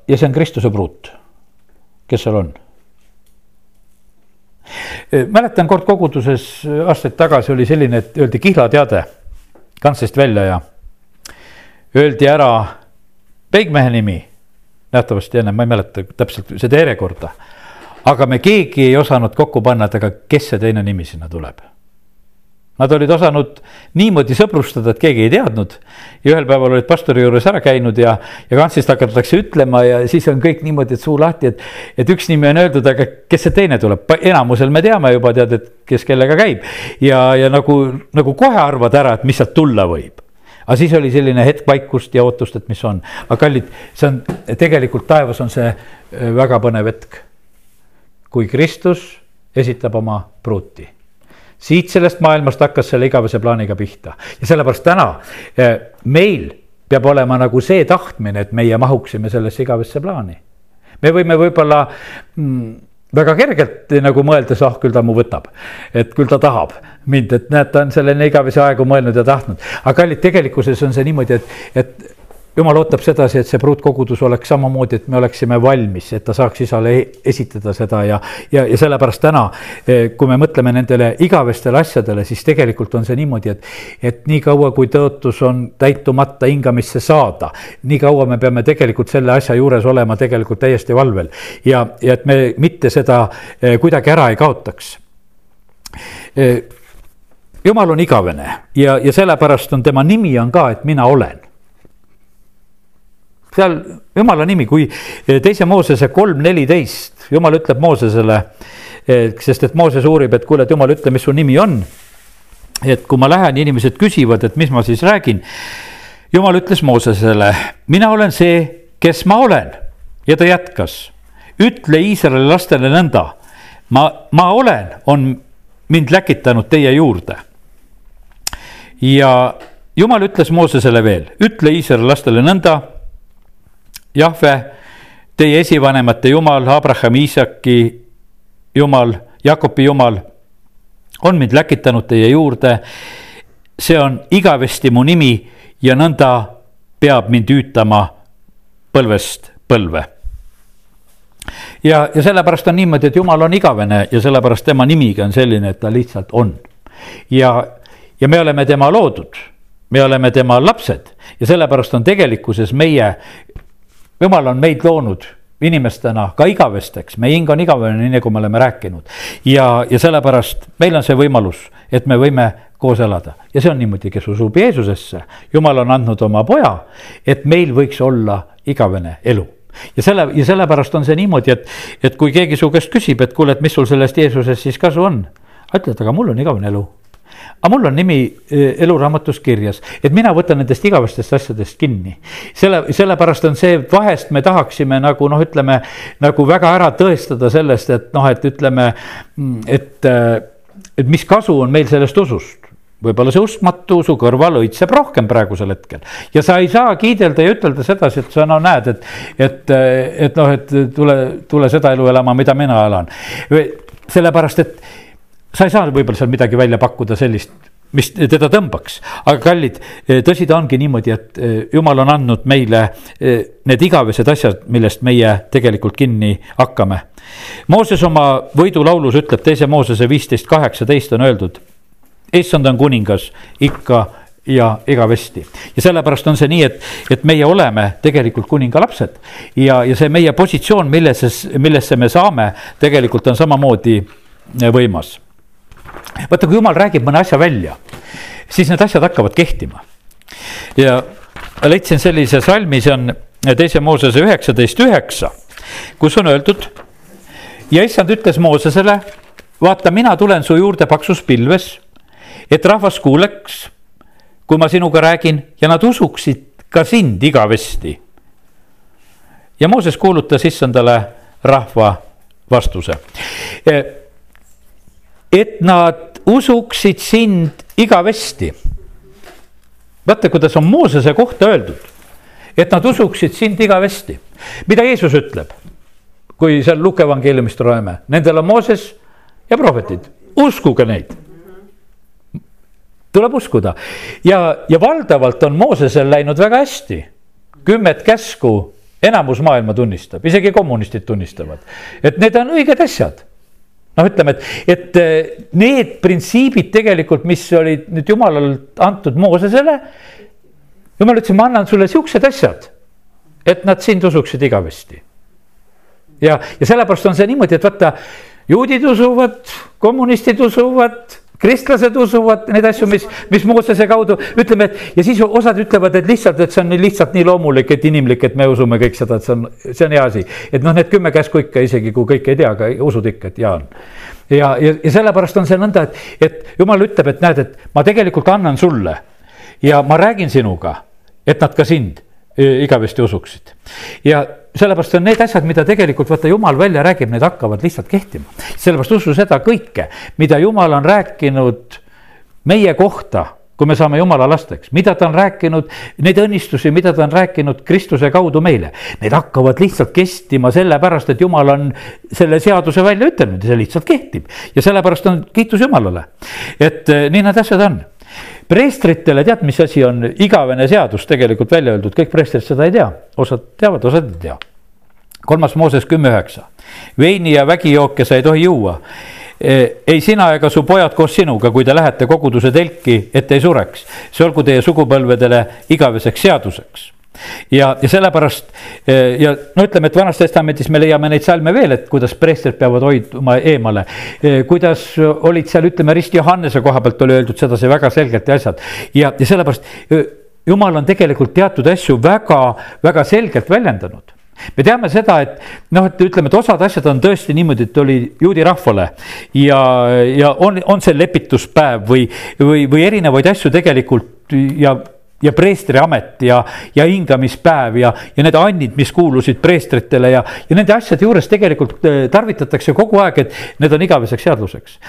ja see on Kristuse pruut, kes seal on. mäletan kord koguduses aastaid tagasi oli selline, et öeldi kihlateade kantslist välja ja öeldi ära peigmehe nimi. nähtavasti ennem, ma ei mäleta täpselt seda järjekorda. aga me keegi ei osanud kokku panna, et aga kes see teine nimi sinna tuleb Nad olid osanud niimoodi sõbrustada, et keegi ei teadnud. ja ühel päeval olid pastori juures ära käinud ja, ja kantslist hakatakse ütlema ja siis on kõik niimoodi, et suu lahti, et. et üks nimi on öeldud, aga kes see teine tuleb, enamusel me teame juba tead, et kes kellega käib. ja, ja nagu, nagu kohe arvad ära, et mis sealt tulla võib aga siis oli selline hetk vaikust ja ootust, et mis on, aga kallid, see on tegelikult taevas on see äh, väga põnev hetk. kui Kristus esitab oma pruuti siit sellest maailmast hakkas selle igavese plaaniga pihta ja sellepärast täna eh, meil peab olema nagu see tahtmine, et meie mahuksime sellesse igavesse plaani. me võime võib-olla mm, väga kergelt nagu mõeldes, ah küll ta mu võtab, et küll ta tahab mind, et näed, ta on selleni igavese aegu mõelnud ja tahtnud. aga kallid, tegelikkuses on see niimoodi, et, et jumal ootab sedasi, et see pruutkogudus oleks samamoodi, et me oleksime valmis, et ta saaks isale e-, esitada seda ja, ja, ja sellepärast täna, eh, kui me mõtleme nendele igavestele asjadele, siis tegelikult on see niimoodi, et, et niikaua, kui tõotus on täitumata hingamisse saada, nii kaua me peame tegelikult selle asja juures olema tegelikult täiesti valvel ja, ja et me mitte seda eh, kuidagi ära ei kaotaks eh, jumal on igavene ja, ja sellepärast on tema nimi on ka, et mina olen. Seal jumala nimi, kui teise Moosese kolm neliteist, jumal ütleb Moosesele, sest et Mooses uurib, et kuule, et jumal, ütle, mis su nimi on. et kui ma lähen, inimesed küsivad, et mis ma siis räägin. jumal ütles Moosesele, mina olen see, kes ma olen ja ta jätkas, ütle Iisraeli lastele nõnda, ma, ma olen, on mind läkitanud teie juurde ja jumal ütles Moosesele veel, ütle Iisraeli lastele nõnda. Jahve, teie esivanemate jumal, Abrahami, Iisaki jumal, Jakobi jumal on mind läkitanud teie juurde. see on igavesti mu nimi ja nõnda peab mind hüütama põlvest põlve. ja, ja sellepärast on niimoodi, et jumal on igavene ja sellepärast tema nimigi on selline, et ta lihtsalt on. ja ja me oleme tema loodud, me oleme tema lapsed ja sellepärast on tegelikkuses meie, jumal on meid loonud inimestena ka igavesteks, meie hing on igavene, nii nagu me oleme rääkinud. ja, ja sellepärast meil on see võimalus, et me võime koos elada ja see on niimoodi, kes usub Jeesusesse. jumal on andnud oma poja, et meil võiks olla igavene elu ja selle ja sellepärast on see niimoodi, et, et kui keegi su käest küsib, et kuule, et mis sul sellest Jeesusest siis kasu on. ütled, aga mul on igavene elu aga mul on nimi eh, eluraamatus kirjas, et mina võtan nendest igavestest asjadest kinni. selle, sellepärast on see, vahest me tahaksime nagu noh, ütleme nagu väga ära tõestada sellest, et noh, et ütleme, et, eh, et mis kasu on meil sellest usust võib-olla see uskmatu usu kõrval õitseb rohkem praegusel hetkel. ja sa ei saa kiidelda ja ütelda sedasi, et sa no näed, et, et, et noh, et tule, tule seda elu elama, mida mina elan. sellepärast, et sa ei saa võib-olla seal midagi välja pakkuda sellist, mis teda tõmbaks, aga kallid, tõsi ta ongi niimoodi, et eh, jumal on andnud meile eh, need igavesed asjad, millest meie tegelikult kinni hakkame. Mooses oma võidulaulus ütleb teise Moosese viisteist kaheksateist on öeldud. issand on kuningas ikka ja igavesti ja sellepärast on see nii, et, et meie oleme tegelikult kuninga lapsed ja, ja see meie positsioon, millesse, millesse me saame, tegelikult on samamoodi võimas vaata, kui jumal räägib mõne asja välja, siis need asjad hakkavad kehtima. ja leidsin sellise salmi, see on teise Moosese üheksateist üheksa, kus on öeldud. ja issand ütles Moosesele, vaata, mina tulen su juurde paksus pilves, et rahvas kuuleks, kui ma sinuga räägin ja nad usuksid ka sind igavesti. ja Mooses kuulutas issandale rahva vastuse et nad usuksid sind igavesti. vaata, kuidas on Moosese kohta öeldud, et nad usuksid sind igavesti. mida Jeesus ütleb, kui seal Luke evangeeliumist loeme, nendel on Mooses ja prohvetid, uskuge neid tuleb uskuda ja, ja valdavalt on Moosesel läinud väga hästi. kümmet käsku enamus maailma tunnistab, isegi kommunistid tunnistavad, et need on õiged asjad noh, ütleme, et, et eh, need printsiibid tegelikult, mis olid nüüd jumalalt antud Moosesele. jumal ütles, ma annan sulle siuksed asjad, et nad sind usuksid igavesti. ja, ja sellepärast on see niimoodi, et vaata, juudid usuvad, kommunistid usuvad kristlased usuvad neid asju, mis, mis Moosese kaudu ütleme, et ja siis osad ütlevad, et lihtsalt, et see on lihtsalt nii loomulik, et inimlik, et me usume kõik seda, et see on, see on hea asi. et noh, need kümme käsku ikka, isegi kui kõike ei tea, aga usud ikka, et hea on. ja, ja, ja sellepärast on see nõnda, et, et jumal ütleb, et näed, et ma tegelikult annan sulle ja ma räägin sinuga, et nad ka sind igavesti usuksid. ja sellepärast on need asjad, mida tegelikult vaata jumal välja räägib, need hakkavad lihtsalt kehtima. sellepärast usu seda kõike, mida jumal on rääkinud meie kohta, kui me saame jumala lasteks, mida ta on rääkinud, neid õnnistusi, mida ta on rääkinud Kristuse kaudu meile. Need hakkavad lihtsalt kestima sellepärast, et jumal on selle seaduse välja ütelnud ja see lihtsalt kehtib. ja sellepärast on kiitus Jumalale, et eh, nii need asjad on preestritele tead, mis asi on igavene seadus tegelikult välja öeldud, kõik preestrid seda ei tea, osad teavad, osad ei tea. kolmas Mooses kümme üheksa, veini ja vägijooke sa ei tohi juua. E, ei sina ega su pojad koos sinuga, kui te lähete koguduse telki, et ei sureks, see olgu teie sugupõlvedele igaveseks seaduseks ja, ja sellepärast ja no ütleme, et Vanas Testamendis me leiame neid salme veel, et kuidas preestrid peavad hoiduma eemale. kuidas olid seal, ütleme, Rist Johannese koha pealt oli öeldud sedasi väga selgelt ja asjad ja, ja sellepärast jumal on tegelikult teatud asju väga-väga selgelt väljendanud me teame seda, et noh, et ütleme, et osad asjad on tõesti niimoodi, et oli juudi rahvale ja, ja on, on see lepituspäev või, või, või erinevaid asju tegelikult ja ja preestri amet ja, ja hingamispäev ja, ja need annid, mis kuulusid preestritele ja, ja nende asjade juures tegelikult eh, tarvitatakse kogu aeg, et need on igaveseks seaduseks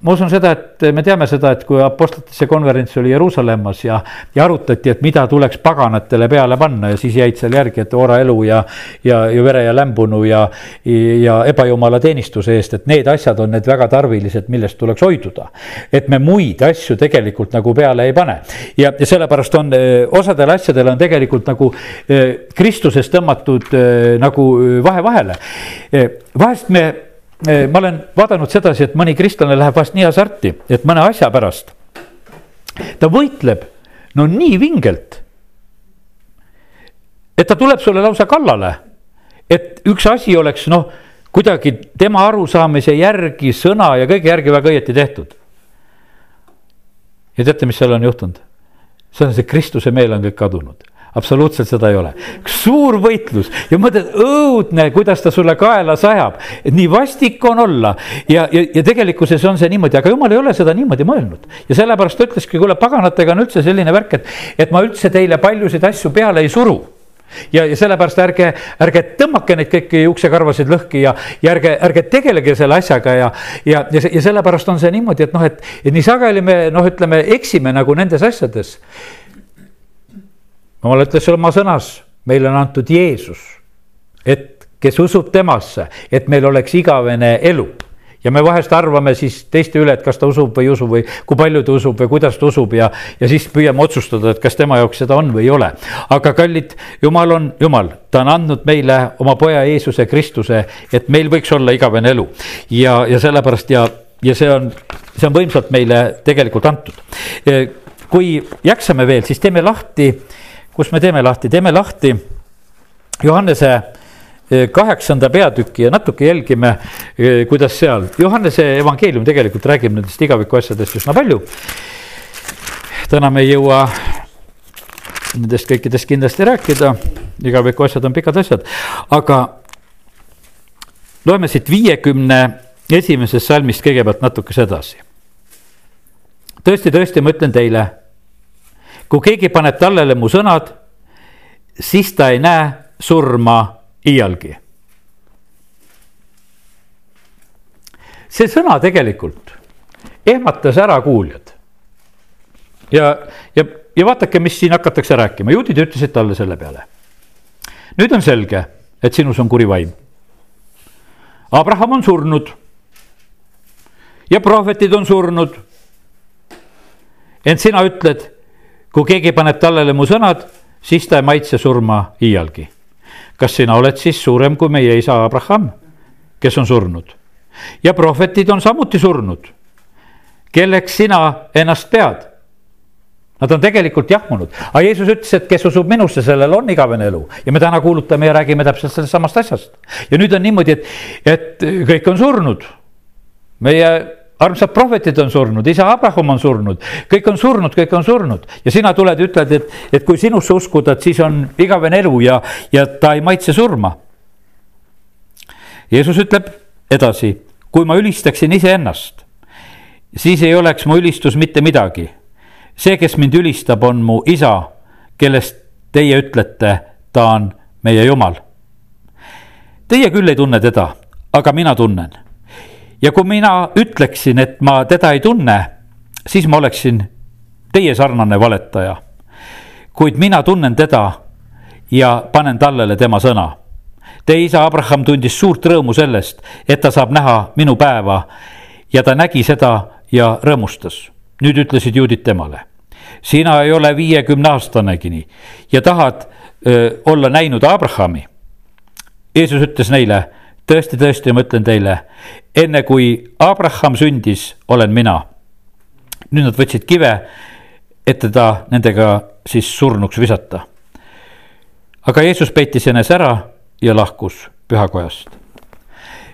ma usun seda, et me teame seda, et kui Apostlitesse konverents oli Jeruusalemmas ja, ja arutati, et mida tuleks paganatele peale panna ja siis jäid seal järgi, et oraelu ja, ja, ja vere ja lämbunu ja, ja ebajumala teenistuse eest, et need asjad on need väga tarvilised, millest tuleks hoiduda. et me muid asju tegelikult nagu peale ei pane ja, ja sellepärast on osadel asjadel on tegelikult nagu Kristusest tõmmatud nagu vahe vahele. vahest me ma olen vaadanud sedasi, et mõni kristlane läheb vast nii hasarti, et mõne asja pärast ta võitleb no nii vingelt. et ta tuleb sulle lausa kallale, et üks asi oleks noh, kuidagi tema arusaamise järgi, sõna ja kõige järgi väga õieti tehtud. ja teate, mis seal on juhtunud? see on see Kristuse meel on kõik kadunud absoluutselt seda ei ole. suur võitlus ja mõtled, õudne, kuidas ta sulle kaela sajab, et nii vastik on olla ja, ja, ja tegelikkuses on see niimoodi, aga jumal ei ole seda niimoodi mõelnud. ja sellepärast ta ütleski, kuule, paganatega on üldse selline värk, et, et ma üldse teile paljusid asju peale ei suru ja, ja sellepärast ärge, ärge tõmmake neid kõiki juuksekarvasid lõhki ja, ja ärge, ärge tegelege selle asjaga ja, ja, ja, ja sellepärast on see niimoodi, et noh, et, et nii sageli me noh, ütleme, eksime nagu nendes asjades jumal ütles oma sõnas, meile on antud Jeesus, et kes usub temasse, et meil oleks igavene elu ja me vahest arvame siis teiste üle, et kas ta usub või ei usu või kui palju ta usub või kuidas ta usub ja, ja siis püüame otsustada, et kas tema jaoks seda on või ei ole. aga kallid, jumal on jumal, ta on andnud meile oma poja Jeesuse Kristuse, et meil võiks olla igavene elu ja, ja sellepärast ja, ja see on, see on võimsalt meile tegelikult antud. kui jaksame veel, siis teeme lahti kus me teeme lahti, teeme lahti Johannese eh, kaheksanda peatüki ja natuke jälgime, eh, kuidas seal, Johannese evangeelium tegelikult räägib nendest igaviku asjadest üsna palju. täna me ei jõua nendest kõikidest kindlasti rääkida, igaviku asjad on pikad asjad, aga loeme siit viiekümne esimesest salmist kõigepealt natukese edasi. tõesti, tõesti, ma ütlen teile kui keegi paneb tallele mu sõnad, siis ta ei näe surma iialgi. see sõna tegelikult ehmatas ära kuuljad. ja, ja, ja vaadake, mis siin hakatakse rääkima, juudid ütlesid talle selle peale. nüüd on selge, et sinus on kuri vaim. Abraham on surnud ja prohvetid on surnud. ent sina ütled kui keegi paneb tallele mu sõnad, siis ta ei maitse surma iialgi. kas sina oled siis suurem kui meie isa Abraham, kes on surnud? ja prohvetid on samuti surnud. kelleks sina ennast pead? Nad on tegelikult jahmunud, aga Jeesus ütles, et kes usub minusse, sellel on igavene elu ja me täna kuulutame ja räägime täpselt sellest samast asjast. ja nüüd on niimoodi, et, et kõik on surnud. meie armsad prohvetid on surnud, isa Abraham on surnud, kõik on surnud, kõik on surnud ja sina tuled ja ütled, et, et kui sinusse uskuda, et siis on igavene elu ja, ja ta ei maitse surma. Jeesus ütleb edasi, kui ma ülistaksin iseennast, siis ei oleks mu ülistus mitte midagi. see, kes mind ülistab, on mu isa, kellest teie ütlete, ta on meie Jumal. Teie küll ei tunne teda, aga mina tunnen ja kui mina ütleksin, et ma teda ei tunne, siis ma oleksin teie sarnane valetaja. kuid mina tunnen teda ja panen tallele tema sõna. Teie isa Abraham tundis suurt rõõmu sellest, et ta saab näha minu päeva ja ta nägi seda ja rõõmustas. nüüd ütlesid juudid temale, sina ei ole viiekümne aastanegi ja tahad öö, olla näinud Abrahami. Jeesus ütles neile tõesti, tõesti, ma ütlen teile, enne kui Abraham sündis, olen mina. nüüd nad võtsid kive, et teda nendega siis surnuks visata. aga Jeesus peitis enese ära ja lahkus pühakojast.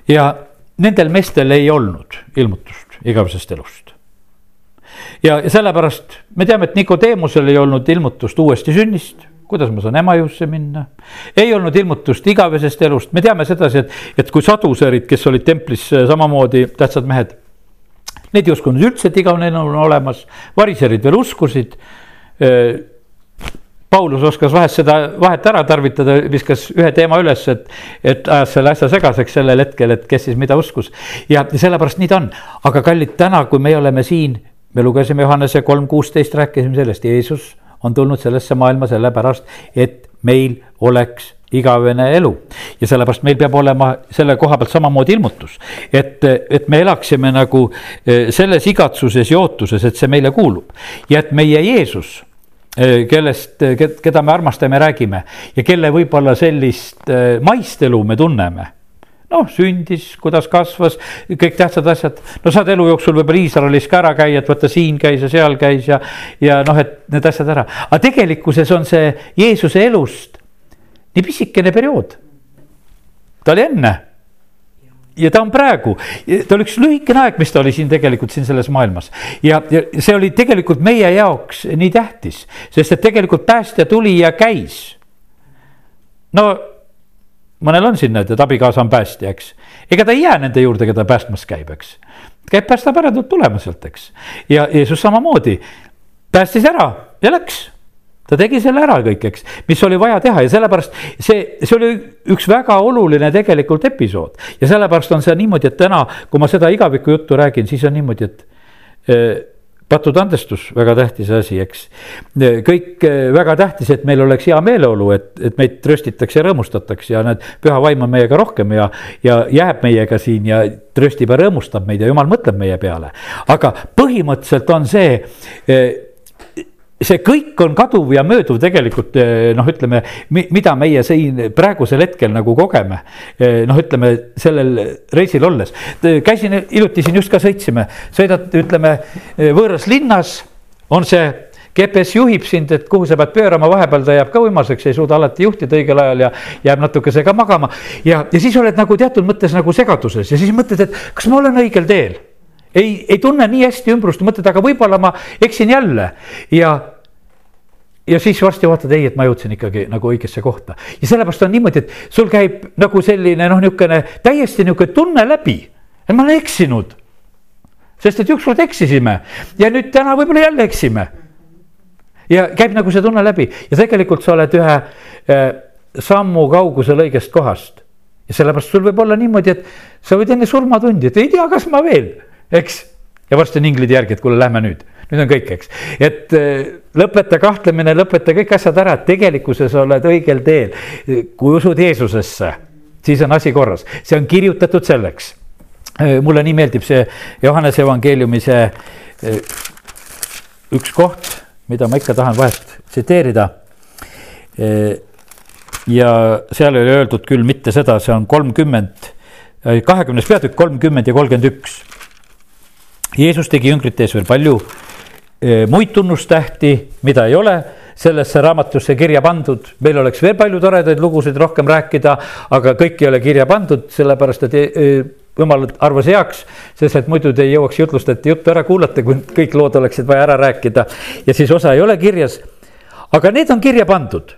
ja nendel meestel ei olnud ilmutust igavesest elust. ja, ja sellepärast me teame, et Nikodeemusel ei olnud ilmutust uuesti sünnist kuidas ma saan Emajõusse minna. ei olnud ilmutust igavesest elust, me teame sedasi, et, et kui saduserid, kes olid templis samamoodi tähtsad mehed. Need ei uskunud üldse, et igavene elu on olemas, variserid veel uskusid. Paulus oskas vahest seda vahet ära tarvitada, viskas ühe teema üles, et, et ajas selle asja segaseks sellel hetkel, et kes siis mida uskus. ja sellepärast nii ta on, aga kallid, täna, kui me oleme siin, me lugesime Johannese kolm kuusteist, rääkisime sellest, Jeesus on tulnud sellesse maailma sellepärast, et meil oleks igavene elu. Ja sellepärast meil peab olema selle koha pealt samamoodi ilmutus, et, et me elaksime nagu eh, selles igatsuses ja ootuses, et see meile kuulub. Ja et meie Jeesus eh, kellest, keda me armastame, räägime ja kelle võib-olla sellist eh, maist elu me tunneme noh, sündis, kuidas kasvas, kõik tähtsad asjad. no saad elu jooksul võib-olla Iisraelis ka ära käia, et vaata siin käis ja seal käis ja, ja noh, et need asjad ära. aga tegelikkuses on see Jeesuse elust nii pisikene periood. ta oli enne ja ta on praegu, ta oli üks lühikene aeg, mis ta oli siin tegelikult siin selles maailmas. ja, ja see oli tegelikult meie jaoks nii tähtis, sest et tegelikult päästja tuli ja käis. no mõnel on siin need, et abikaasa on päästja, eks. ega ta ei jää nende juurde, keda päästmas käib, eks. käib, päästab ära, tuleb tulema sealt, eks. ja Jeesus samamoodi päästis ära ja läks. ta tegi selle ära kõik, eks, mis oli vaja teha ja sellepärast see, see oli üks väga oluline tegelikult episood. ja sellepärast on see niimoodi, et täna, kui ma seda igaviku juttu räägin, siis on niimoodi, et eh, patud andestus, väga tähtis asi, eks. kõik eh, väga tähtis, et meil oleks hea meeleolu, et, et meid tröstitakse ja rõõmustatakse ja need püha vaim on meiega rohkem ja, ja jääb meiega siin ja tröstib ja rõõmustab meid ja jumal mõtleb meie peale. aga põhimõtteliselt on see eh, see kõik on kaduv ja mööduv tegelikult eh, noh, ütleme, mida meie siin praegusel hetkel nagu kogeme. Eh, noh, ütleme sellel reisil olles, käisin hiljuti siin just ka sõitsime, sõidad, ütleme võõras linnas, on see GPS juhib sind, et kuhu sa pead pöörama, vahepeal ta jääb ka uimaseks, ei suuda alati juhtida õigel ajal ja jääb natukese ka magama. ja, ja siis oled nagu teatud mõttes nagu segaduses ja siis mõtled, et kas ma olen õigel teel ei, ei tunne nii hästi ümbrust, mõtled, aga võib-olla ma eksin jälle ja ja siis varsti vaatad, ei, et ma jõudsin ikkagi nagu õigesse kohta ja sellepärast on niimoodi, et sul käib nagu selline noh, niisugune täiesti niisugune tunne läbi, et ma olen eksinud. sest et ükskord eksisime ja nüüd täna võib-olla jälle eksime. ja käib nagu see tunne läbi ja tegelikult sa oled ühe äh, sammu kaugusel õigest kohast. ja sellepärast sul võib olla niimoodi, et sa võid enne surmatundi, et ei tea, kas ma veel, eks. ja varsti on inglid järgi, et kuule, lähme nüüd nüüd on kõik, eks, et äh, lõpeta kahtlemine, lõpeta kõik asjad ära, tegelikkuses oled õigel teel. kui usud Jeesusesse, siis on asi korras, see on kirjutatud selleks. Äh, mulle nii meeldib see Johannese evangeeliumi see äh, üks koht, mida ma ikka tahan vahest tsiteerida. ja seal oli öeldud küll mitte seda, see on kolmkümmend, kahekümnes peatükk kolmkümmend ja kolmkümmend üks. Jeesus tegi jüngrite ees veel palju Eh, muid tunnustähti, mida ei ole sellesse raamatusse kirja pandud, meil oleks veel palju toredaid lugusid rohkem rääkida, aga kõik ei ole kirja pandud, sellepärast et eh, jumal arvas heaks, sest et muidu te ei jõuaks jutlustajate juttu ära kuulata, kui kõik lood oleksid vaja ära rääkida. Ja siis osa ei ole kirjas. aga need on kirja pandud,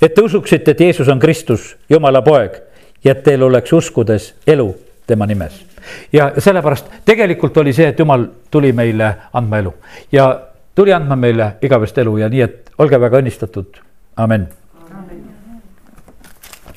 et te usuksite, et Jeesus on Kristus, Jumala poeg ja et teil oleks uskudes elu tema nimes ja sellepärast tegelikult oli see, et jumal tuli meile andma elu. Ja tuli andma meile igavest elu ja nii, et olge väga õnnistatud, amen